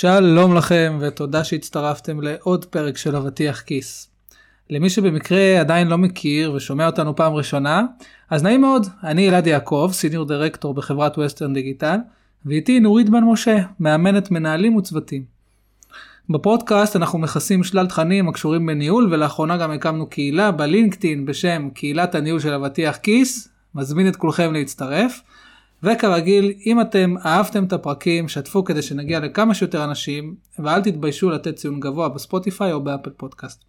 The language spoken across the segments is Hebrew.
שלום לכם ותודה שהצטרפתם לעוד פרק של אבטיח כיס. למי שבמקרה עדיין לא מכיר ושומע אותנו פעם ראשונה, אז נעים מאוד, אני אלעד יעקב, סיניור דירקטור בחברת ווסטרן דיגיטל, ואיתי נורית בן משה, מאמנת מנהלים וצוותים. בפודקאסט אנחנו מכסים שלל תכנים הקשורים בניהול ולאחרונה גם הקמנו קהילה בלינקדאין בשם קהילת הניהול של אבטיח כיס, מזמין את כולכם להצטרף. וכרגיל, אם אתם אהבתם את הפרקים, שתפו כדי שנגיע לכמה שיותר אנשים, ואל תתביישו לתת ציון גבוה ב Spotify או ב Apple Podcast.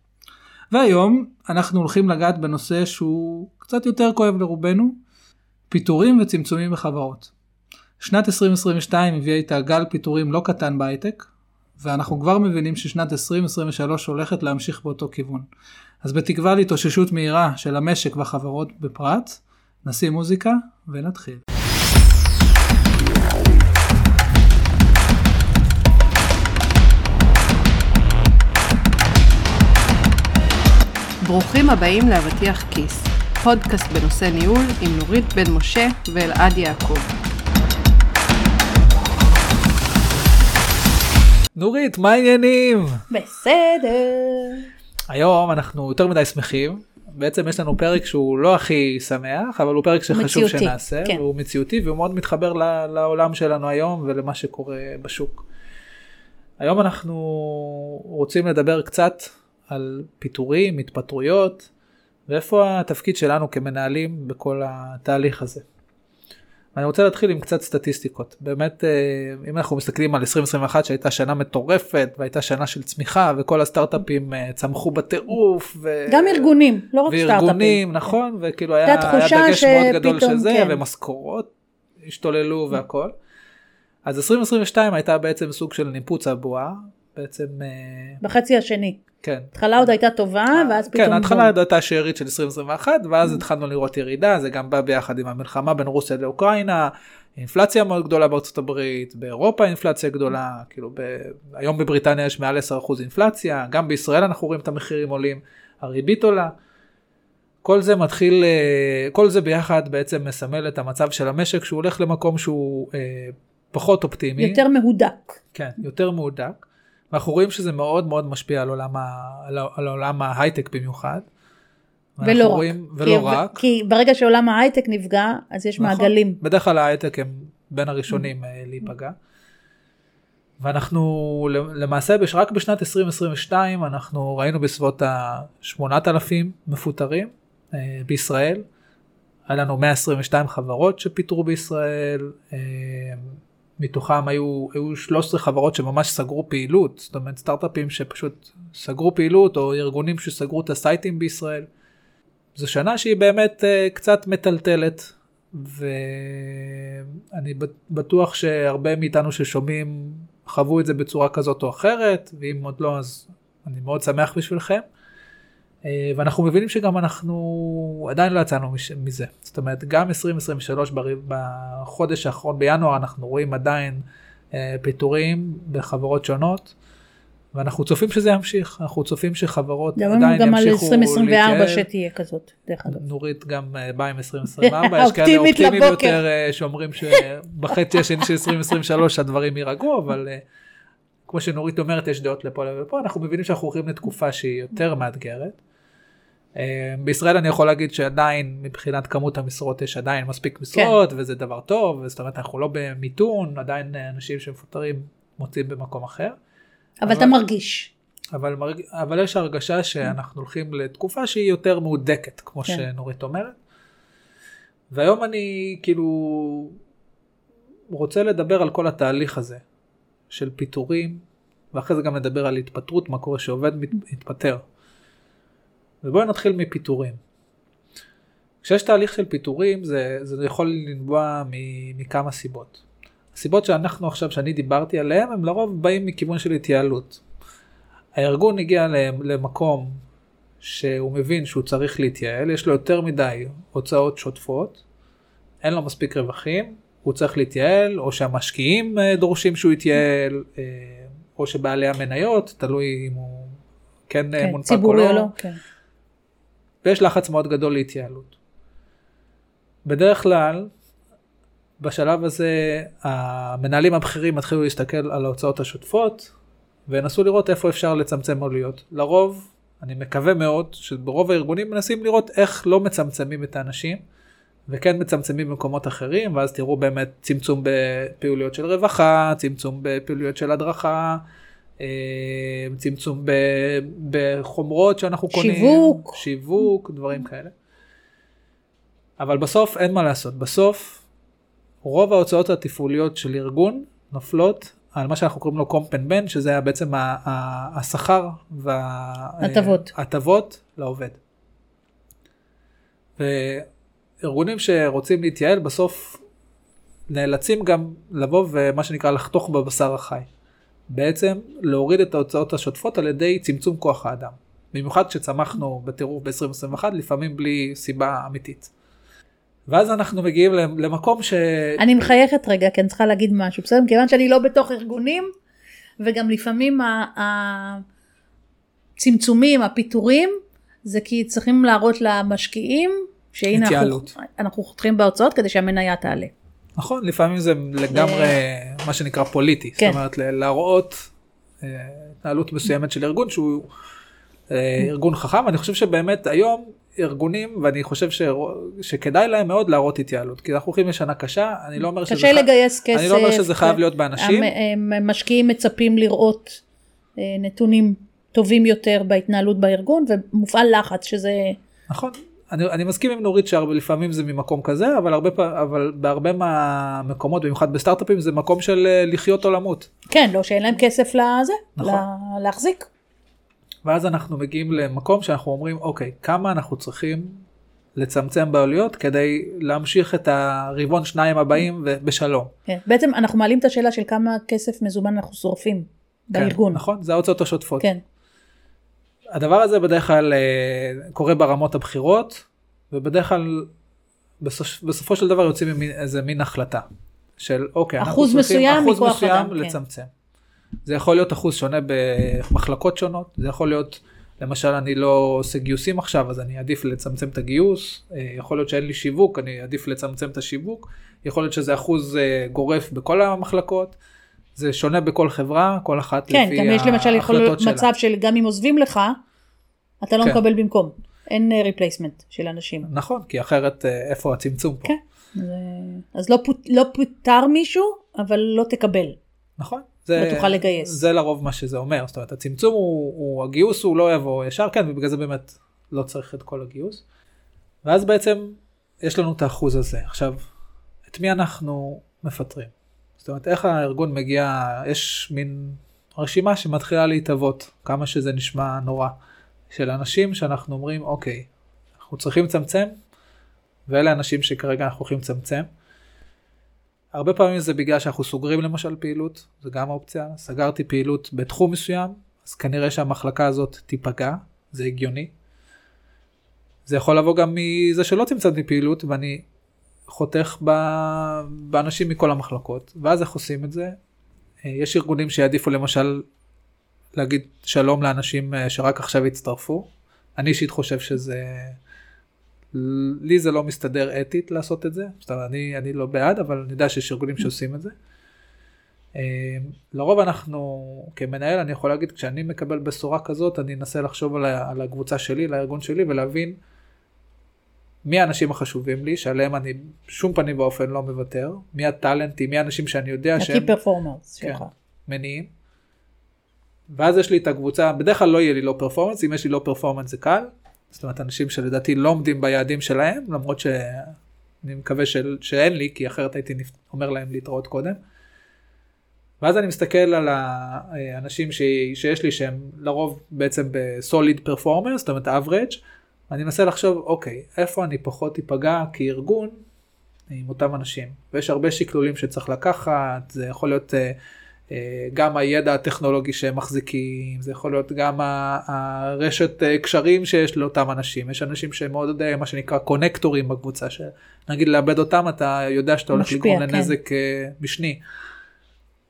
והיום אנחנו הולכים לגעת בנושא שהוא קצת יותר כואב לרובנו, פיטורים וצמצומים בחברות. שנת 2022 הביאה איתה גל פיטורים לא קטן בהייטק, ואנחנו כבר מבינים ששנת 2023 הולכת להמשיך באותו כיוון. אז בתקווה להתאוששות מהירה של המשק והחברות בפרט, נשים מוזיקה ונתחיל. ברוכים הבאים לאבטיח כיס, פודקאסט בנושא ניהול עם נורית בן משה ואלעד יעקב. נורית, מה העניינים? בסדר. היום אנחנו יותר מדי שמחים. בעצם יש לנו פרק שהוא לא הכי שמח, אבל הוא פרק שחשוב מציאותי, שנעשה, כן. והוא מציאותי והוא מאוד מתחבר לעולם שלנו היום ולמה שקורה בשוק. היום אנחנו רוצים לדבר קצת על פיטורים, התפטרויות, ואיפה התפקיד שלנו כמנהלים בכל התהליך הזה. אני רוצה להתחיל עם קצת סטטיסטיקות. באמת, אה, אם אנחנו מסתכלים על 2021 שהייתה שנה מטורפת והייתה שנה של צמיחה וכל הסטארט-אפים אה, צמחו בטירוף. ו... גם ארגונים, לא רק סטארט-אפים. וארגונים, נכון, וכאילו היה, היה דגש מאוד גדול של זה, כן. ומשכורות השתוללו והכל. אז 2022 הייתה בעצם סוג של ניפוץ הבועה, בעצם, אה, בחצי השני. כן. התחלה עוד הייתה טובה, ואז פתאום... כן, ההתחלה הייתה שארית של 2021, ואז התחלנו לראות ירידה, זה גם בא ביחד עם המלחמה בין רוסיה לאוקראינה, אינפלציה מאוד גדולה בארצות הברית, באירופה אינפלציה גדולה, כאילו ב... היום בבריטניה יש מעל 10% אינפלציה, גם בישראל אנחנו רואים את המחירים עולים, הריבית עולה. כל זה מתחיל, אה, כל זה ביחד בעצם מסמל את המצב של המשק שהוא הולך למקום שהוא אה, פחות אופטימי. יותר מהודק. כן, יותר מהודק. ואנחנו רואים שזה מאוד מאוד משפיע על עולם, ה... על עולם ההייטק במיוחד. ולא רק. רואים, ולא כי, רק. כי ברגע שעולם ההייטק נפגע, אז יש נכון. מעגלים. בדרך כלל ההייטק הם בין הראשונים אה, להיפגע. ואנחנו למעשה רק בשנת 2022 אנחנו ראינו בסביבות ה-8,000 מפוטרים אה, בישראל. היה לנו 122 חברות שפיטרו בישראל, אה, מתוכם היו, היו 13 חברות שממש סגרו פעילות, זאת אומרת סטארט-אפים שפשוט סגרו פעילות או ארגונים שסגרו את הסייטים בישראל. זו שנה שהיא באמת אה, קצת מטלטלת ואני בטוח שהרבה מאיתנו ששומעים חוו את זה בצורה כזאת או אחרת ואם עוד לא אז אני מאוד שמח בשבילכם. אה, ואנחנו מבינים שגם אנחנו עדיין לא יצאנו מזה זאת אומרת גם 2023 בר- בחודש האחרון בינואר אנחנו רואים עדיין אה, פיטורים בחברות שונות. ואנחנו צופים שזה ימשיך אנחנו צופים שחברות עדיין גם על ימשיכו 2024 להתייעל. שתהיה כזאת, דרך אגב. נורית גם אה, באה עם 2024, יש כאלה אופטימיים. יותר שאומרים שבחצי השני של 2023 הדברים יירגעו, אבל כמו שנורית אומרת יש דעות לפה ולפה, אנחנו מבינים שאנחנו הולכים לתקופה שהיא יותר מאתגרת. אה, בישראל אני יכול להגיד שעדיין מבחינת כמות המשרות יש עדיין מספיק משרות וזה דבר טוב, זאת אומרת אנחנו לא במיתון, עדיין אה, אנשים שמפוטרים מוצאים במקום אחר. אבל אתה מרגיש. אבל, מרג... אבל יש הרגשה שאנחנו הולכים לתקופה שהיא יותר מהודקת, כמו כן. שנורית אומרת. והיום אני כאילו רוצה לדבר על כל התהליך הזה של פיטורים, ואחרי זה גם נדבר על התפטרות, מה קורה שעובד מת- מתפטר. ובואו נתחיל מפיטורים. כשיש תהליך של פיטורים זה, זה יכול לנבוע מ- מכמה סיבות. הסיבות שאנחנו עכשיו, שאני דיברתי עליהן, הם לרוב באים מכיוון של התייעלות. הארגון הגיע למקום שהוא מבין שהוא צריך להתייעל, יש לו יותר מדי הוצאות שוטפות, אין לו מספיק רווחים, הוא צריך להתייעל, או שהמשקיעים אה, דורשים שהוא יתייעל, אה, או שבעלי המניות, תלוי אם הוא כן, אה, כן, מונפק או ציבורי או לא, לא. כן. ויש לחץ מאוד גדול להתייעלות. בדרך כלל, בשלב הזה המנהלים הבכירים התחילו להסתכל על ההוצאות השוטפות וינסו לראות איפה אפשר לצמצם עלויות. לרוב, אני מקווה מאוד שברוב הארגונים מנסים לראות איך לא מצמצמים את האנשים וכן מצמצמים במקומות אחרים ואז תראו באמת צמצום בפעילויות של רווחה, צמצום בפעילויות של הדרכה, צמצום ב, בחומרות שאנחנו קונים, שיווק. שיווק, דברים כאלה. אבל בסוף אין מה לעשות, בסוף רוב ההוצאות התפעוליות של ארגון נופלות על מה שאנחנו קוראים לו קומפן בן, שזה היה בעצם השכר הטבות. וההטבות לעובד. וארגונים שרוצים להתייעל בסוף נאלצים גם לבוא ומה שנקרא לחתוך בבשר החי. בעצם להוריד את ההוצאות השוטפות על ידי צמצום כוח האדם. במיוחד כשצמחנו בטירוף ב-2021 לפעמים בלי סיבה אמיתית. ואז אנחנו מגיעים למקום ש... אני מחייכת רגע, כי אני צריכה להגיד משהו, בסדר? מכיוון שאני לא בתוך ארגונים, וגם לפעמים הצמצומים, הפיטורים, זה כי צריכים להראות למשקיעים, שהנה אנחנו, התייעלות. אנחנו חותכים בהוצאות כדי שהמניה תעלה. נכון, לפעמים זה לגמרי מה שנקרא פוליטי. כן. זאת אומרת, להראות אה, התנהלות מסוימת של ארגון שהוא אה, ארגון חכם. אני חושב שבאמת היום ארגונים, ואני חושב ש... שכדאי להם מאוד להראות התייעלות. כי אנחנו הולכים לשנה קשה, אני לא אומר שזה... קשה חי- לגייס כסף. אני לא אומר שזה חייב להיות באנשים. המ- הם- משקיעים מצפים לראות אה, נתונים טובים יותר בהתנהלות בארגון, ומופעל לחץ שזה... נכון. אני, אני מסכים עם נורית שלפעמים זה ממקום כזה, אבל, הרבה, אבל בהרבה מהמקומות, במיוחד בסטארט-אפים, זה מקום של אה, לחיות או למות. כן, לא שאין להם כסף לזה, נכון. לה- להחזיק. ואז אנחנו מגיעים למקום שאנחנו אומרים, אוקיי, כמה אנחנו צריכים לצמצם בעלויות כדי להמשיך את הרבעון שניים הבאים ובשלום. כן. בעצם אנחנו מעלים את השאלה של כמה כסף מזומן אנחנו שורפים בארגון. כן, נכון, זה ההוצאות השוטפות. כן. הדבר הזה בדרך כלל אה, קורה ברמות הבכירות, ובדרך כלל בסופ, בסופו של דבר יוצאים עם איזה מין החלטה של אוקיי, אחוז מסוים אחוז מסוים אדם, כן. לצמצם. זה יכול להיות אחוז שונה במחלקות שונות, זה יכול להיות, למשל אני לא עושה גיוסים עכשיו, אז אני אעדיף לצמצם את הגיוס, אה, יכול להיות שאין לי שיווק, אני אעדיף לצמצם את השיווק, יכול להיות שזה אחוז אה, גורף בכל המחלקות, זה שונה בכל חברה, כל אחת כן, לפי גם יש למשל יכול להיות ההחלטות שלה. מצב של גם אם עוזבים לך, אתה לא כן. מקבל במקום. אין replacement של אנשים. נכון, כי אחרת אה, איפה הצמצום פה? כן. זה- אז לא פוט- לא פוטר מישהו, אבל לא תקבל. נכון. זה, לא תוכל לגייס. זה לרוב מה שזה אומר, זאת אומרת הצמצום הוא, הוא הגיוס הוא לא יבוא ישר, כן, ובגלל זה באמת לא צריך את כל הגיוס. ואז בעצם יש לנו את האחוז הזה. עכשיו, את מי אנחנו מפטרים? זאת אומרת, איך הארגון מגיע, יש מין רשימה שמתחילה להתהוות, כמה שזה נשמע נורא, של אנשים שאנחנו אומרים, אוקיי, אנחנו צריכים לצמצם, ואלה האנשים שכרגע אנחנו הולכים לצמצם. הרבה פעמים זה בגלל שאנחנו סוגרים למשל פעילות, זה גם אופציה, סגרתי פעילות בתחום מסוים, אז כנראה שהמחלקה הזאת תיפגע, זה הגיוני. זה יכול לבוא גם מזה שלא צמצמתי פעילות ואני חותך ב... באנשים מכל המחלקות, ואז איך עושים את זה? אה, יש ארגונים שיעדיפו למשל להגיד שלום לאנשים אה, שרק עכשיו הצטרפו. אני אישית חושב שזה, לי זה לא מסתדר אתית לעשות את זה, זאת אומרת, אני, אני לא בעד, אבל אני יודע שיש ארגונים שעושים את זה. אה, לרוב אנחנו, כמנהל, אני יכול להגיד, כשאני מקבל בשורה כזאת, אני אנסה לחשוב על, על הקבוצה שלי, לארגון שלי, ולהבין מי האנשים החשובים לי, שעליהם אני בשום פנים ואופן לא מוותר, מי הטאלנטים, מי האנשים שאני יודע שהם ה-key performance כן. שלך. מניעים. ואז יש לי את הקבוצה, בדרך כלל לא יהיה לי לא פרפורמנס, אם יש לי לא פרפורמנס זה קל. זאת אומרת, אנשים שלדעתי לא עומדים ביעדים שלהם, למרות שאני מקווה של, שאין לי, כי אחרת הייתי נפ- אומר להם להתראות קודם. ואז אני מסתכל על האנשים ש... שיש לי שהם לרוב בעצם בסוליד פרפורמנס, זאת אומרת average, ואני מנסה לחשוב, אוקיי, איפה אני פחות אפגע כארגון עם אותם אנשים. ויש הרבה שקלולים שצריך לקחת, זה יכול להיות אה, אה, גם הידע הטכנולוגי שהם מחזיקים, זה יכול להיות גם הרשת אה, קשרים שיש לאותם אנשים. יש אנשים שהם מאוד אה, מה שנקרא קונקטורים בקבוצה, שנגיד לאבד אותם אתה יודע שאתה הולך לגרום כן. לנזק אה, משני.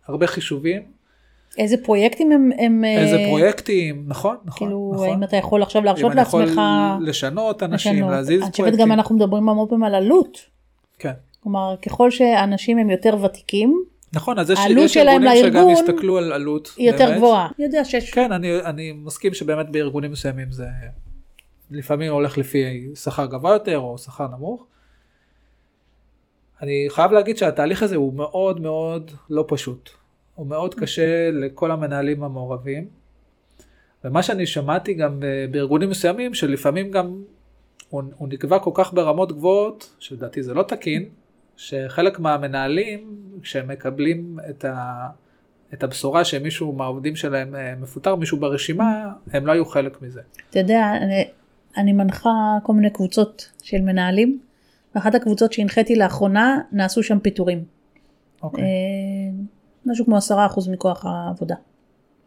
הרבה חישובים, איזה פרויקטים הם... הם איזה אה, פרויקטים, נכון, נכון, כאילו, נכון. האם אתה יכול עכשיו להרשות אם אני לעצמך... יכול לשנות אנשים, לשנות? להזיז אני חושבת פרויקטים. גם אנחנו מדברים המון פעמים על עלות. כן. כלומר, ככל שאנשים הם יותר ותיקים, נכון, אז יש, ארגונים שגם לארגון יסתכלו על עלות. היא יותר באמת. גבוהה. אני יודע שיש... כן, אני, אני מסכים שבאמת בארגונים מסוימים זה לפעמים הולך לפי שכר גבוה יותר או שכר נמוך. אני חייב להגיד שהתהליך הזה הוא מאוד מאוד לא פשוט. הוא מאוד קשה לכל המנהלים המעורבים. ומה שאני שמעתי גם ב- בארגונים מסוימים, שלפעמים גם הוא, הוא נקבע כל כך ברמות גבוהות, שלדעתי זה לא תקין, שחלק מהמנהלים, כשהם מקבלים את, ה, את הבשורה שמישהו מהעובדים שלהם אה, מפוטר, מישהו ברשימה, הם לא היו חלק מזה. אתה יודע, אני, אני מנחה כל מיני קבוצות של מנהלים, ואחת הקבוצות שהנחיתי לאחרונה, נעשו שם פיטורים. אוקיי. אה, משהו כמו עשרה אחוז מכוח העבודה.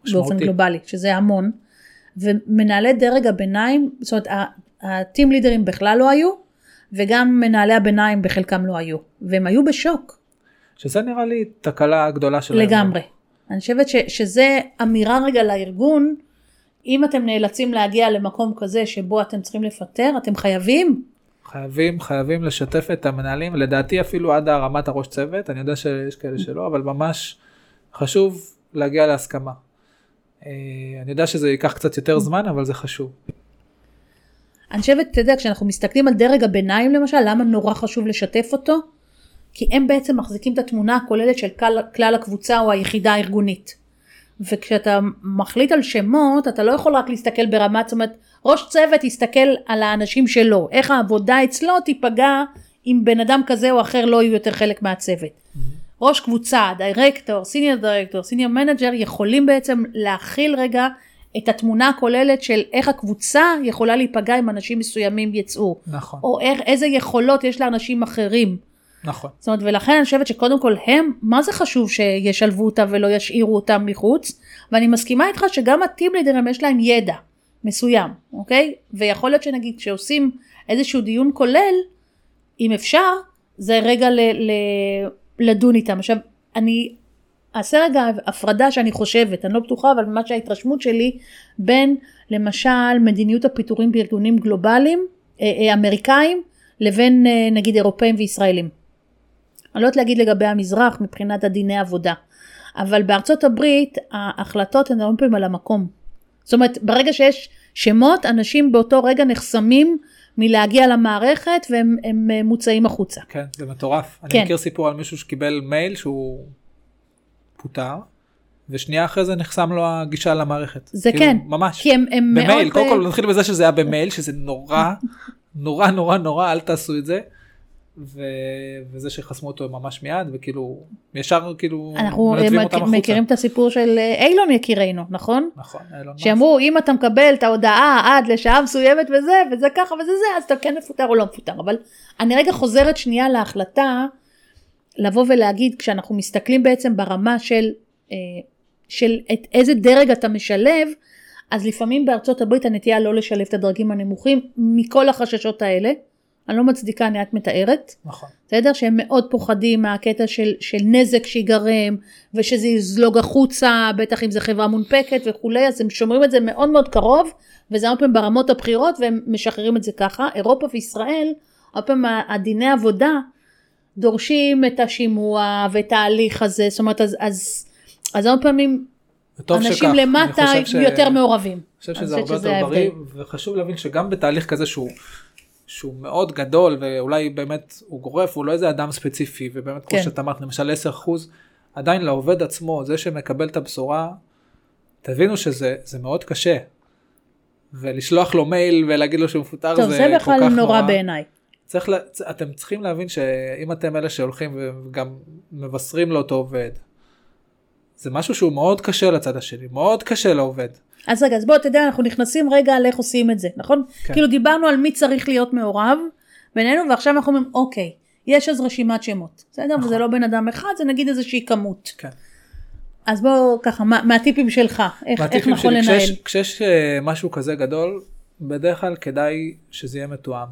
משמעותי. באופן גלובלי, שזה המון. ומנהלי דרג הביניים, זאת אומרת, הטים לידרים בכלל לא היו, וגם מנהלי הביניים בחלקם לא היו. והם היו בשוק, שזה נראה לי תקלה גדולה שלהם. לגמרי. אני חושבת ש, שזה אמירה רגע לארגון, אם אתם נאלצים להגיע למקום כזה שבו אתם צריכים לפטר, אתם חייבים. חייבים, חייבים לשתף את המנהלים, לדעתי אפילו עד הרמת הראש צוות, אני יודע שיש כאלה שלא, אבל ממש חשוב להגיע להסכמה. אה, אני יודע שזה ייקח קצת יותר זמן, אבל זה חשוב. אני חושבת, אתה יודע, כשאנחנו מסתכלים על דרג הביניים למשל, למה נורא חשוב לשתף אותו? כי הם בעצם מחזיקים את התמונה הכוללת של כלל, כלל הקבוצה או היחידה הארגונית. וכשאתה מחליט על שמות, אתה לא יכול רק להסתכל ברמת, זאת אומרת, ראש צוות יסתכל על האנשים שלו, איך העבודה אצלו תיפגע אם בן אדם כזה או אחר לא יהיו יותר חלק מהצוות. ראש קבוצה, director, senior director, senior manager, יכולים בעצם להכיל רגע את התמונה הכוללת של איך הקבוצה יכולה להיפגע אם אנשים מסוימים יצאו, נכון, או איך, איזה יכולות יש לאנשים אחרים. נכון. זאת אומרת, ולכן אני חושבת שקודם כל הם, מה זה חשוב שישלבו אותם ולא ישאירו אותם מחוץ, ואני מסכימה איתך שגם ה team לידרים יש להם ידע מסוים, אוקיי? ויכול להיות שנגיד כשעושים איזשהו דיון כולל, אם אפשר, זה רגע ל, ל, לדון איתם. עכשיו, אני אעשה רגע הפרדה שאני חושבת, אני לא בטוחה, אבל ממש ההתרשמות שלי, בין למשל מדיניות הפיטורים בארגונים גלובליים, אה, אה, אמריקאים, לבין אה, נגיד אירופאים וישראלים. אני לא יודעת להגיד לגבי המזרח מבחינת הדיני עבודה, אבל בארצות הברית ההחלטות הן הרבה פעמים על המקום. זאת אומרת, ברגע שיש שמות, אנשים באותו רגע נחסמים מלהגיע למערכת והם הם אה, מוצאים החוצה. כן, זה מטורף. אני כן. מכיר סיפור על מישהו שקיבל מייל שהוא פוטר, ושנייה אחרי זה נחסם לו הגישה למערכת. זה כאילו, כן, ממש. כי הם, הם מאוד... במייל, קודם אה, כל נתחיל בזה שזה היה במייל, שזה נורא, נורא נורא נורא, אל תעשו את זה. ו... וזה שחסמו אותו ממש מיד, וכאילו, ישר כאילו, אנחנו מכ-. מכירים את הסיפור של אה, אילון יקירנו, נכון? נכון, אילון. שאמרו אם אתה מקבל את ההודעה עד לשעה מסוימת וזה וזה ככה וזה זה אז אתה כן מפוטר או לא מפוטר אבל אני רגע חוזרת שנייה להחלטה לבוא ולהגיד כשאנחנו מסתכלים בעצם ברמה של, אה, של את איזה דרג אתה משלב אז לפעמים בארצות הברית הנטייה לא לשלב את הדרגים הנמוכים מכל החששות האלה אני לא מצדיקה אני רק מתארת נכון. בסדר? שהם מאוד פוחדים מהקטע של, של נזק שיגרם ושזה יזלוג החוצה, בטח אם זו חברה מונפקת וכולי, אז הם שומרים את זה מאוד מאוד קרוב, וזה הרבה פעמים ברמות הבכירות והם משחררים את זה ככה. אירופה וישראל, הרבה פעמים הדיני עבודה דורשים את השימוע ואת ההליך הזה, זאת אומרת, אז, אז, אז הרבה פעמים אנשים שכך. למטה ש- יותר מעורבים. אני חושב שזה הרבה יותר בריא. וחשוב להבין שגם בתהליך כזה שהוא, שהוא מאוד גדול, ואולי באמת הוא גורף, הוא לא איזה אדם ספציפי, ובאמת כמו כן. שאת אמרת, למשל 10%, עדיין לעובד עצמו, זה שמקבל את הבשורה, תבינו שזה זה מאוד קשה. ולשלוח לו מייל ולהגיד לו שהוא מפוטר זה, זה כל כך נורא בעיניי. צריך לה, אתם צריכים להבין שאם אתם אלה שהולכים וגם מבשרים לאותו עובד, זה משהו שהוא מאוד קשה לצד השני, מאוד קשה לעובד. אז רגע, אז בוא, אתה יודע, אנחנו נכנסים רגע על איך עושים את זה, נכון? כן. כאילו דיברנו על מי צריך להיות מעורב בינינו, ועכשיו אנחנו אומרים, אוקיי, יש אז רשימת שמות, בסדר? נכון. וזה לא בן אדם אחד, זה נגיד איזושהי כמות. כן. אז בוא, ככה, מה, מהטיפים שלך, איך, איך נכון שלי, לנהל? כשיש, כשיש אה, משהו כזה גדול, בדרך כלל כדאי שזה יהיה מתואם.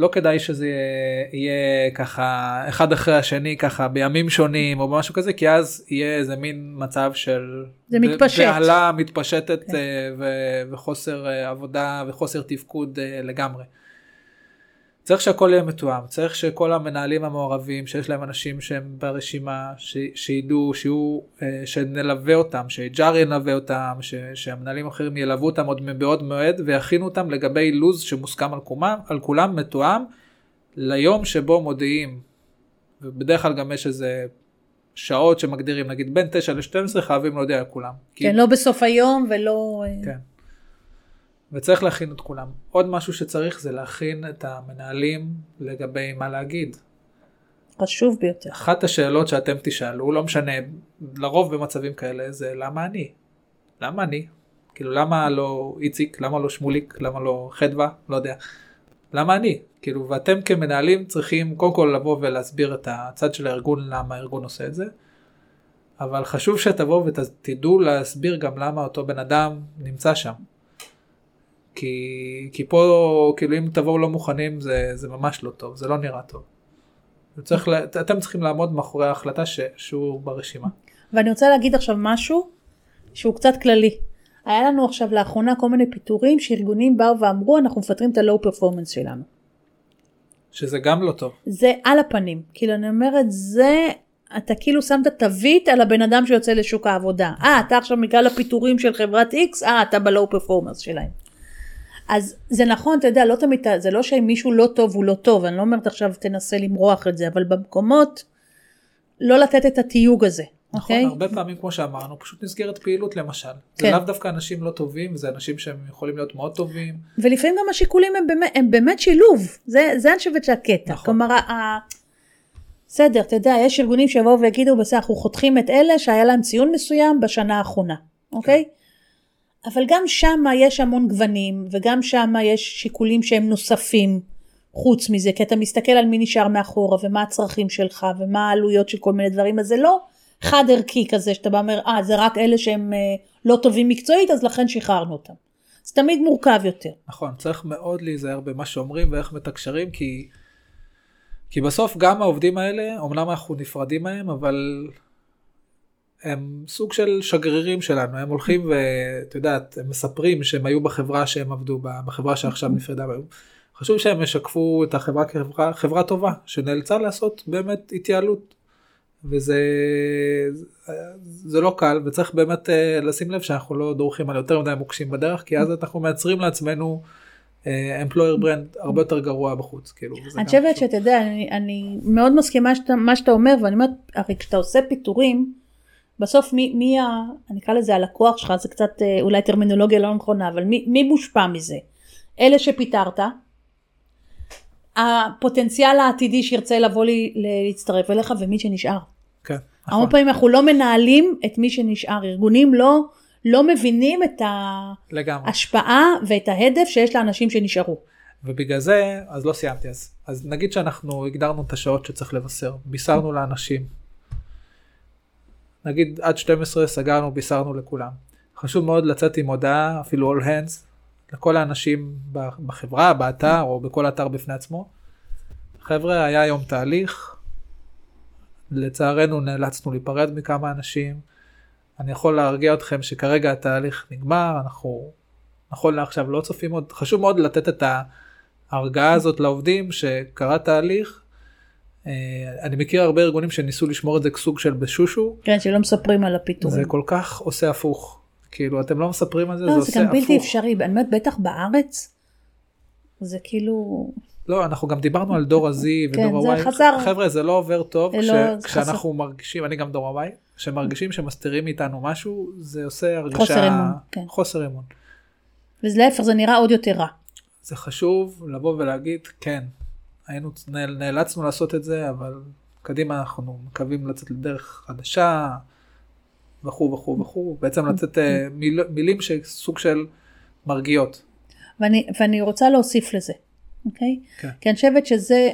לא כדאי שזה יהיה, יהיה ככה אחד אחרי השני ככה בימים שונים או משהו כזה כי אז יהיה איזה מין מצב של זה מתפשט. בהלה מתפשטת כן. אה, ו- וחוסר אה, עבודה וחוסר תפקוד אה, לגמרי. צריך שהכל יהיה מתואם, צריך שכל המנהלים המעורבים, שיש להם אנשים שהם ברשימה, ש, שידעו, שיהיו, אה, שנלווה אותם, שג'אר ילווה אותם, ש, שהמנהלים האחרים ילוו אותם עוד מבעוד מועד ויכינו אותם לגבי לו"ז שמוסכם על כולם, על כולם מתואם ליום שבו מודיעים. ובדרך כלל גם יש איזה שעות שמגדירים, נגיד בין 9 ל-12 חייבים להודיע לכולם. כי- כן, לא בסוף היום ולא... אה, כן. וצריך להכין את כולם. עוד משהו שצריך זה להכין את המנהלים לגבי מה להגיד. חשוב ביותר. אחת השאלות שאתם תשאלו, לא משנה, לרוב במצבים כאלה, זה למה אני? למה אני? כאילו למה לא איציק? למה לא שמוליק? למה לא חדווה? לא יודע. למה אני? כאילו, ואתם כמנהלים צריכים קודם כל לבוא ולהסביר את הצד של הארגון, למה הארגון עושה את זה. אבל חשוב שתבואו ותדעו להסביר גם למה אותו בן אדם נמצא שם. כי, כי פה, כאילו אם תבואו לא מוכנים זה, זה ממש לא טוב, זה לא נראה טוב. צריך, אתם צריכים לעמוד מאחורי ההחלטה ש, שהוא ברשימה. ואני רוצה להגיד עכשיו משהו שהוא קצת כללי. היה לנו עכשיו לאחרונה כל מיני פיטורים שארגונים באו ואמרו אנחנו מפטרים את הלואו פרפורמנס שלנו. שזה גם לא טוב. זה על הפנים. כאילו אני אומרת זה אתה כאילו שמת תווית על הבן אדם שיוצא לשוק העבודה. אה אתה עכשיו בגלל הפיטורים של חברת X אה אתה בלואו פרפורמנס שלהם. אז זה נכון אתה יודע לא תמיד זה לא שאם מישהו לא טוב הוא לא טוב אני לא אומרת עכשיו תנסה למרוח את זה אבל במקומות לא לתת את התיוג הזה. נכון, אוקיי? הרבה פעמים כמו שאמרנו, פשוט נסגרת פעילות למשל. זה כן. לאו דווקא אנשים לא טובים, זה אנשים שהם יכולים להיות מאוד טובים. ולפעמים גם השיקולים הם באמת, הם באמת שילוב, זה, זה אני חושבת שהקטע. נכון. כלומר, ה- בסדר, אתה יודע, יש ארגונים שיבואו ויגידו, בסדר, אנחנו חותכים את אלה שהיה להם ציון מסוים בשנה האחרונה, אוקיי? אבל גם שם יש המון גוונים, וגם שם יש שיקולים שהם נוספים חוץ מזה, כי אתה מסתכל על מי נשאר מאחורה, ומה הצרכים שלך, ומה העלויות של כל מיני דברים, אז זה לא חד ערכי כזה, שאתה בא ואומר, אה, זה רק אלה שהם אה, לא טובים מקצועית, אז לכן שחררנו אותם. זה תמיד מורכב יותר. נכון, צריך מאוד להיזהר במה שאומרים ואיך מתקשרים, כי, כי בסוף גם העובדים האלה, אמנם אנחנו נפרדים מהם, אבל הם סוג של שגרירים שלנו, הם הולכים ואת יודעת, הם מספרים שהם היו בחברה שהם עבדו בה, בחברה שעכשיו נפרדה מהם. חשוב שהם ישקפו את החברה כחברה חברה טובה, שנאלצה לעשות באמת התייעלות. וזה זה לא קל וצריך באמת אה, לשים לב שאנחנו לא דורכים על יותר מדי מוקשים בדרך כי אז אנחנו מייצרים לעצמנו אמפלויר ברנד הרבה יותר גרוע בחוץ כאילו. אני חושבת. שאתה יודע, אני, אני מאוד מסכימה שאתה, מה שאתה אומר, ואני אומרת, הרי כשאתה עושה פיטורים, בסוף מי, מי ה... אני אקרא לזה הלקוח שלך, זה קצת אה, אולי טרמינולוגיה לא נכונה, אבל מי, מי מושפע מזה? אלה שפיטרת, הפוטנציאל העתידי שירצה לבוא לי, להצטרף אליך, ומי שנשאר. כן, נכון, פעמים אנחנו לא מנהלים את מי שנשאר, ארגונים לא, לא מבינים את. ההשפעה ואת ההדף שיש לאנשים שנשארו. ובגלל זה אז לא סיימתי אז אז נגיד שאנחנו הגדרנו את השעות שצריך לבשר בישרנו לאנשים. נגיד עד 12 סגרנו בישרנו לכולם. חשוב מאוד לצאת עם הודעה אפילו all hands לכל האנשים בחברה באתר או בכל אתר בפני עצמו. חבר'ה היה היום תהליך. לצערנו נאלצנו להיפרד מכמה אנשים. אני יכול להרגיע אתכם שכרגע התהליך נגמר אנחנו נכון לעכשיו לא צופים עוד חשוב מאוד לתת את ההרגעה הזאת לעובדים שקרה תהליך. אה, אני מכיר הרבה ארגונים שניסו לשמור את זה כסוג של בשושו כן, שלא מספרים על זה הפיטורים. כל כך עושה הפוך כאילו אתם לא מספרים על זה לא, זה זה עושה גם הפוך. בלתי אפשרי, אני אומרת, בטח בארץ, זה כאילו, לא אנחנו גם דיברנו על דור ה-Z כן, ודור זה ה-Y חזר. חבר'ה זה לא עובר טוב זה כש- לא- זה כשאנחנו מרגישים אני גם דור ה-Y שמרגישים שמסתירים מאיתנו משהו זה עושה הרגשה חוסר אמון, כן. חוסר אמון. ולהפך זה נראה עוד יותר רע. זה חשוב לבוא ולהגיד כן היינו נאל- נאלצנו לעשות את זה אבל קדימה אנחנו מקווים לצאת לדרך חדשה וכו' וכו' וכו' בעצם לתת אה, מיל, מילים שסוג של מרגיעות. ואני, ואני רוצה להוסיף לזה, אוקיי? כן. כי אני חושבת שזה,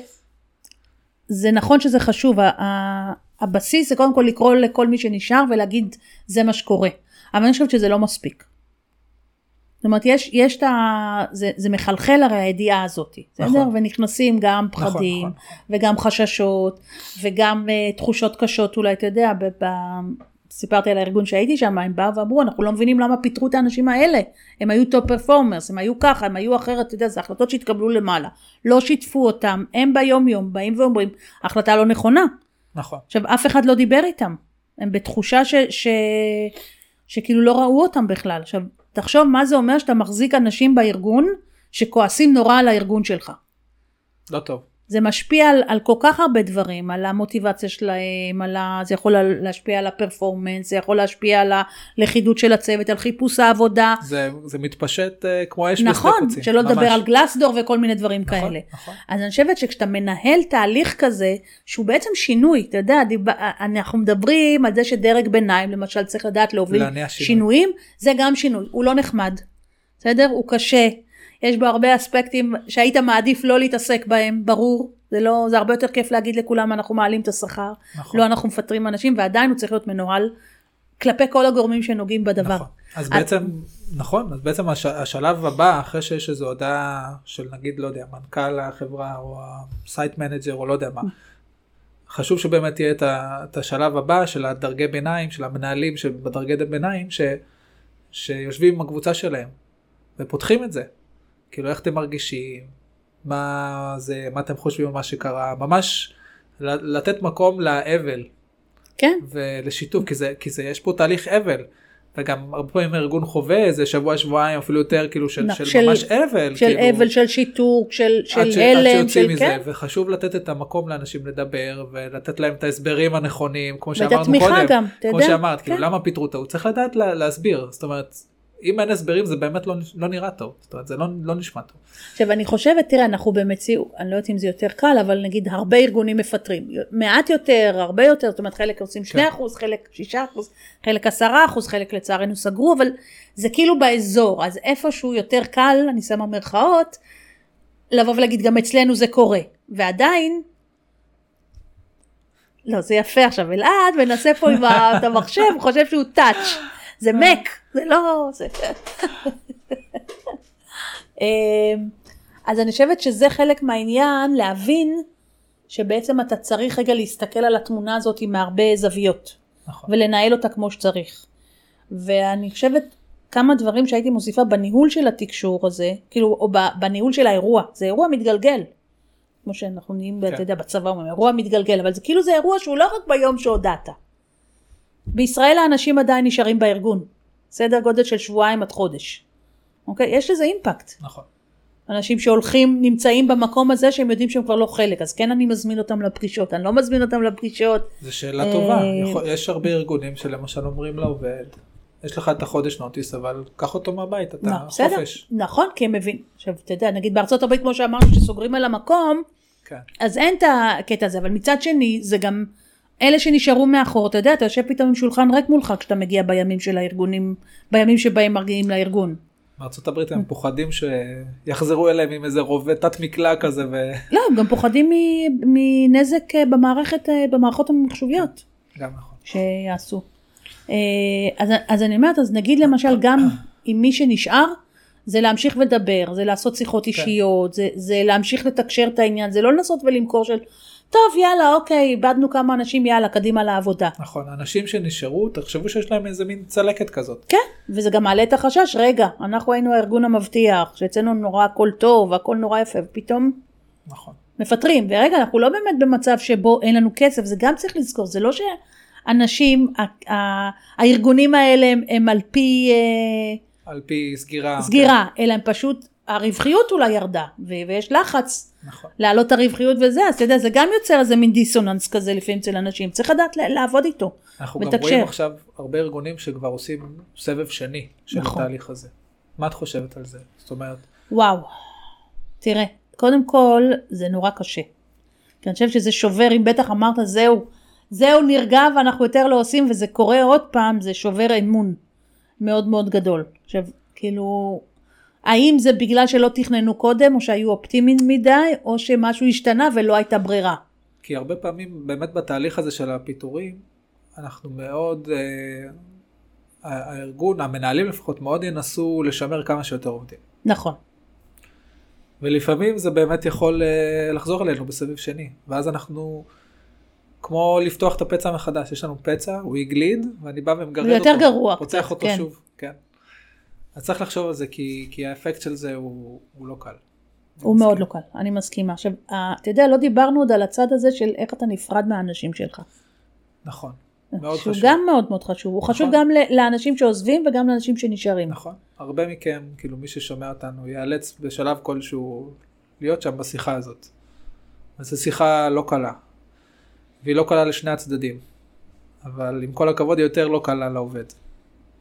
זה נכון שזה חשוב, ה- ה- הבסיס זה קודם כל לקרוא לכל מי שנשאר ולהגיד זה מה שקורה, אבל אני חושבת שזה לא מספיק. זאת אומרת, יש, יש את ה... זה, זה מחלחל הרי הידיעה הזאת, בסדר? נכון. ונכנסים גם נכון, פחדים, נכון. וגם חששות, וגם אה, תחושות קשות אולי, אתה יודע, ב- ב- סיפרתי על הארגון שהייתי שם, הם באו ואמרו, אנחנו לא מבינים למה פיטרו את האנשים האלה. הם היו top performers, הם היו ככה, הם היו אחרת, אתה יודע, זה החלטות שהתקבלו למעלה. לא שיתפו אותם, הם ביום יום באים ואומרים, החלטה לא נכונה. נכון. עכשיו, אף אחד לא דיבר איתם. הם בתחושה ש, ש, שכאילו לא ראו אותם בכלל. עכשיו, תחשוב מה זה אומר שאתה מחזיק אנשים בארגון שכועסים נורא על הארגון שלך. לא טוב. זה משפיע על, על כל כך הרבה דברים, על המוטיבציה שלהם, על ה, זה יכול להשפיע על הפרפורמנס, זה יכול להשפיע על הלכידות של הצוות, על חיפוש העבודה. זה, זה מתפשט uh, כמו אש נכון, בשדה קוצים. שלא לדבר על גלסדור וכל מיני דברים נכון, כאלה. נכון. אז אני חושבת שכשאתה מנהל תהליך כזה, שהוא בעצם שינוי, אתה יודע, דיב... אנחנו מדברים על זה שדרג ביניים, למשל, צריך לדעת להוביל. שינויים, זה גם שינוי, הוא לא נחמד, בסדר? הוא קשה, יש בו הרבה אספקטים שהיית מעדיף לא להתעסק בהם, ברור. זה לא, זה הרבה יותר כיף להגיד לכולם אנחנו מעלים את השכר, נכון. לא אנחנו מפטרים אנשים, ועדיין הוא צריך להיות מנוהל כלפי כל הגורמים שנוגעים בדבר. נכון. אז בעצם, נכון, אז בעצם הש, השלב הבא, אחרי שיש איזו הודעה של נגיד, לא יודע, מנכ"ל החברה או ה site manager או לא יודע מה, חשוב שבאמת יהיה את, ה, את השלב הבא של הדרגי ביניים, של המנהלים שבדרגי ביניים, ש, שיושבים עם הקבוצה שלהם ופותחים את זה. כאילו איך אתם מרגישים, מה זה, מה אתם חושבים על מה שקרה, ממש לתת מקום לאבל. כן, ולשיתוף, כי זה, כי זה, יש פה תהליך אבל. וגם הרבה פעמים הארגון חווה איזה שבוע שבועיים אפילו יותר כאילו של, נכון, של, של- ממש אבל, של כאילו, אבל, של שיתוק, של, של עד ש- עד הלם, שיוצאים של מזה, כן, וחשוב לתת את המקום לאנשים לדבר ולתת להם את ההסברים הנכונים כמו ואת שאמרנו התמיכה קודם, גם, אתה כמו יודע, שאמרת, כאילו כן. למה פיטרו אותו, הוא צריך לדעת לה, להסביר, זאת אומרת, אם אין הסברים זה באמת לא, לא נראה טוב, זאת אומרת זה לא, לא נשמע טוב. עכשיו אני חושבת, תראה, אנחנו במציאות, אני לא יודעת אם זה יותר קל, אבל נגיד הרבה ארגונים מפטרים, מעט יותר, הרבה יותר, זאת אומרת חלק עושים 2%, כן. חלק 6%, חלק 10%, חלק לצערנו סגרו, אבל זה כאילו באזור, אז איפשהו יותר קל, אני שמה מרכאות, לבוא ולהגיד גם אצלנו זה קורה, ועדיין, לא זה יפה עכשיו, אלעד מנסה פה עם המחשב, חושב שהוא טאץ', זה מק, זה לא, זה... אמ, אז אני חושבת שזה חלק מהעניין להבין שבעצם אתה צריך רגע להסתכל על התמונה הזאת מהרבה זוויות נכון. ולנהל אותה כמו שצריך. ואני חושבת כמה דברים שהייתי מוסיפה בניהול של התקשור הזה, כאילו, או בניהול של האירוע, זה אירוע מתגלגל. כמו שאנחנו נהיים, כן. אתה יודע, בצבא אומרים, אירוע מתגלגל, אבל זה כאילו זה אירוע שהוא לא רק ביום שהודעת. בישראל האנשים עדיין נשארים בארגון, סדר גודל של שבועיים עד חודש. אוקיי? יש לזה אימפקט. נכון. אנשים שהולכים, נמצאים במקום הזה שהם יודעים שהם כבר לא חלק, אז כן אני מזמין אותם לפגישות, אני לא מזמין אותם לפגישות, זו שאלה טובה, אה, יש הרבה ארגונים שלמשל אומרים לעובד, יש לך את החודש נוטיס אבל קח אותו מהבית, אתה לא, בסדר, חופש. נכון, כי הם מבינים, עכשיו אתה יודע, נגיד בארצות הברית כמו שאמרנו שסוגרים על המקום, כן. אז אין את הקטע הזה, אבל מצד שני זה גם אלה שנשארו מאחור, אתה יודע, אתה יושב פתאום עם שולחן ריק מולך כשאתה מגיע בימים של הארגונים, בימים שבהם מגיעים לארגון. בארצות הברית הם פוחדים שיחזרו אליהם עם איזה רובה תת מקלע כזה וגם לא, הם גם פוחדים מנזק אה, במערכת, אה, במערכות המחשוביות. נכון. שיעשו. אה, אז, אז אני אומרת, אז נגיד למשל גם עם מי שנשאר, זה להמשיך ולדבר, זה לעשות שיחות כן. אישיות, זה, זה להמשיך לתקשר את העניין, זה לא לנסות ולמכור של, טוב יאללה אוקיי, איבדנו כמה אנשים, יאללה קדימה לעבודה. נכון, אנשים שנשארו, תחשבו שיש להם איזה מין צלקת כזאת. כן, וזה גם מעלה את החשש, רגע, אנחנו היינו הארגון המבטיח, שאצלנו נורא הכל טוב, הכל נורא יפה, ופתאום נכון. מפטרים, ורגע, אנחנו לא באמת במצב שבו אין לנו כסף, זה גם צריך לזכור, זה לא שאנשים, ה- ה- הארגונים האלה הם, הם על פי אה, על פי סגירה. סגירה, אלא הם פשוט, הרווחיות אולי ירדה, ויש לחץ כן, נכון. להעלות את הרווחיות וזה, אז אתה יודע, זה גם יוצר איזה מין דיסוננס כזה לפעמים אצל אנשים, צריך לדעת לעבוד איתו. אנחנו גם מתקשר. רואים עכשיו הרבה ארגונים שכבר עושים סבב שני של נכון. התהליך הזה. מה את חושבת על זה? זאת אומרת, וואו, תראה, קודם כל זה נורא קשה. כי אני חושבת שזה שובר, אם בטח אמרת זהו, זהו נרגע ואנחנו יותר לא עושים וזה קורה עוד פעם, זה שובר אמון מאוד מאוד גדול. עכשיו, כאילו, האם זה בגלל שלא תכננו קודם, או שהיו אופטימיים מדי, או שמשהו השתנה ולא הייתה ברירה. כי הרבה פעמים באמת בתהליך הזה של הפיטורים, אנחנו מאוד, אה, הארגון, המנהלים לפחות, מאוד ינסו לשמר כמה שיותר עובדים. נכון. ולפעמים זה באמת יכול אה, לחזור אלינו בסבב שני, ואז אנחנו כמו לפתוח את הפצע מחדש, יש לנו פצע, הוא הגליד, ואני בא ומגרד זה אותו. יותר גרוע פוצח קצת, אותו כן. שוב, כן. אז צריך לחשוב על זה, כי, כי האפקט של זה הוא, הוא לא קל. הוא מאוד לא קל, אני מסכימה. עכשיו, ה- אתה יודע, לא דיברנו עוד על הצד הזה של איך אתה נפרד מהאנשים שלך. נכון, מאוד שהוא חשוב. גם מאוד מאוד חשוב. הוא חשוב נכון. גם ל- לאנשים שעוזבים וגם לאנשים שנשארים. נכון. הרבה מכם, כאילו מי ששומע אותנו, ייאלץ בשלב כלשהו להיות שם בשיחה הזאת. אז זו שיחה לא קלה. והיא לא קלה לשני הצדדים. אבל עם כל הכבוד היא יותר לא קלה לעובד.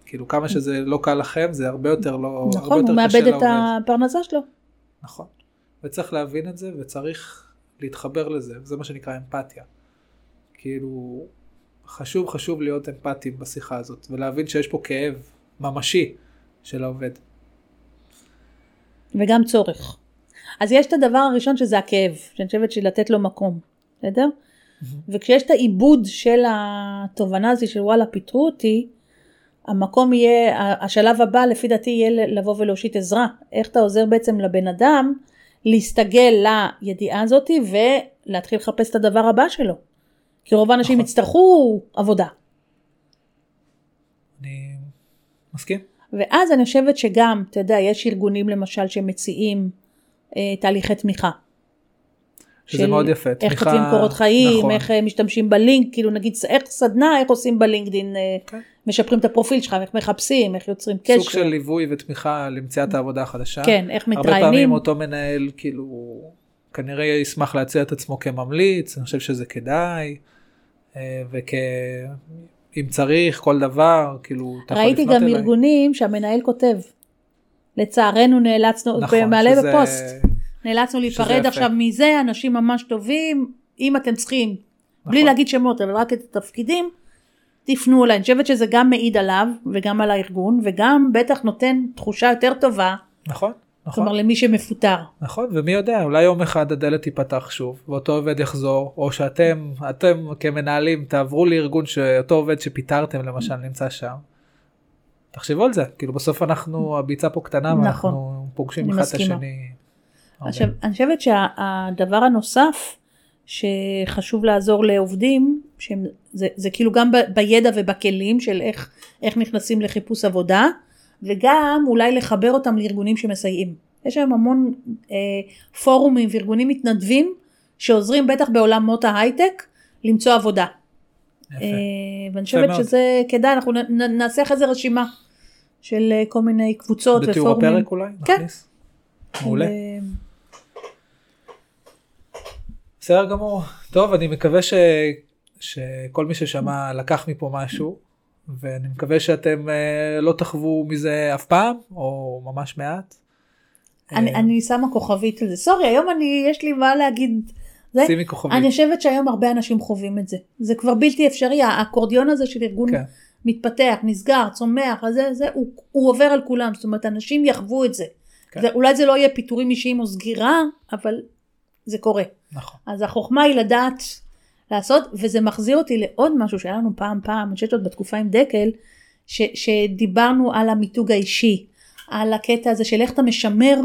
כאילו כמה שזה לא קל לכם, זה הרבה יותר לא... הרבה נכון, יותר הוא קשה מאבד את לעובד. הפרנסה שלו. נכון. וצריך להבין את זה, וצריך להתחבר לזה, זה מה שנקרא אמפתיה. כאילו, חשוב חשוב להיות אמפתיים בשיחה הזאת, ולהבין שיש פה כאב ממשי של העובד. וגם צורך. אז יש את הדבר הראשון שזה הכאב, שאני חושבת שלתת לו מקום, בסדר? וכשיש את העיבוד של התובנה הזו של וואלה פיטרו אותי, המקום יהיה, השלב הבא לפי דעתי יהיה לבוא ולהושיט עזרה. איך אתה עוזר בעצם לבן אדם להסתגל לידיעה הזאתי ולהתחיל לחפש את הדבר הבא שלו. כי רוב האנשים נכון. יצטרכו עבודה. אני מסכים. ואז אני חושבת שגם, אתה יודע, יש ארגונים למשל שמציעים אה, תהליכי תמיכה. שזה של מאוד יפה. איך תמיכה- כותבים קורות חיים, נכון. איך אה, משתמשים בלינק, כאילו נגיד איך סדנה, איך עושים בלינקדין, אה, כן. משפרים את הפרופיל שלך, איך מחפשים, איך יוצרים קשר. סוג של ליווי ותמיכה למציאת העבודה החדשה. כן, איך הרבה פעמים מתראיינים. אותו מנהל כאילו כנראה ישמח להציע את עצמו כממליץ, אני חושב שזה כדאי, אה, וכאם צריך כל דבר, כאילו, אתה יכול ראיתי לפנות גם אליי. ארגונים שהמנהל כותב, לצערנו נאלצנו, נכון, מעלה שזה- בפוסט, נאלצנו להיפרד. עכשיו מזה, אנשים ממש טובים, אם אתם צריכים, בלי נכון. להגיד שמות, אבל רק את התפקידים, תפנו אליי. אני חושבת שזה גם מעיד עליו וגם על הארגון, וגם בטח נותן תחושה יותר טובה, נכון, נכון, כלומר למי שמפוטר. נכון, ומי יודע, אולי יום אחד הדלת תיפתח שוב, ואותו עובד יחזור, או שאתם, אתם כמנהלים, תעברו לארגון שאותו עובד שפיטרתם למשל נמצא שם. תחשבו על זה, כאילו בסוף אנחנו, הביצה פה קטנה, נכון. ואנחנו פוגשים אחד את. השני. הרבה. עכשיו, אני חושבת שהדבר הנוסף שחשוב לעזור לעובדים, שהם, זה, זה כאילו גם ב, בידע ובכלים של איך, איך נכנסים לחיפוש עבודה, וגם אולי לחבר אותם לארגונים שמסייעים. יש היום המון אה, פורומים וארגונים מתנדבים שעוזרים בטח בעולמות ההייטק למצוא עבודה. יפה. אה, ואני חושבת. שזה כדאי, אנחנו נ, נ, נעשה אחרי זה רשימה של אה, כל מיני קבוצות בתיאור ופורומים. הפרק אולי? כן. מעולה. בסדר גמור. טוב, אני מקווה ש... שכל מי ששמע לקח מפה משהו, ואני מקווה שאתם אה, לא תחוו מזה אף פעם, או ממש מעט. אני, אה, אני שמה כוכבית על זה. סורי, היום אני, יש לי מה להגיד. זה, שימי כוכבית. אני חושבת שהיום הרבה אנשים חווים את זה. זה כבר בלתי אפשרי, האקורדיון הזה של ארגון כן. מתפתח, נסגר, צומח, זה, זה, הוא, הוא עובר על כולם, זאת אומרת, אנשים יחוו את זה. כן. זה. אולי זה לא יהיה פיטורים אישיים או סגירה, אבל זה קורה. נכון. אז החוכמה היא לדעת לעשות, וזה מחזיר אותי לעוד משהו שהיה לנו פעם פעם, אני חושבת עוד בתקופה עם דקל, ש, שדיברנו על המיתוג האישי, על הקטע הזה של איך אתה משמר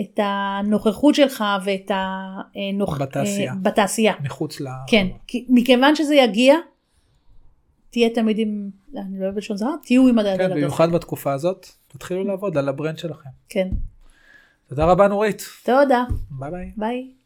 את הנוכחות שלך ואת הנוכ... בתעשייה. אה, בתעשייה. מחוץ ל... כן, כי מכיוון שזה יגיע, תהיה תמיד עם, אני לא אוהבת לשון הרע, תהיו עם הדעה. כן, במיוחד בתקופה הזאת, תתחילו לעבוד על ה brand שלכם. כן. תודה רבה נורית. תודה, ביי ביי. ביי.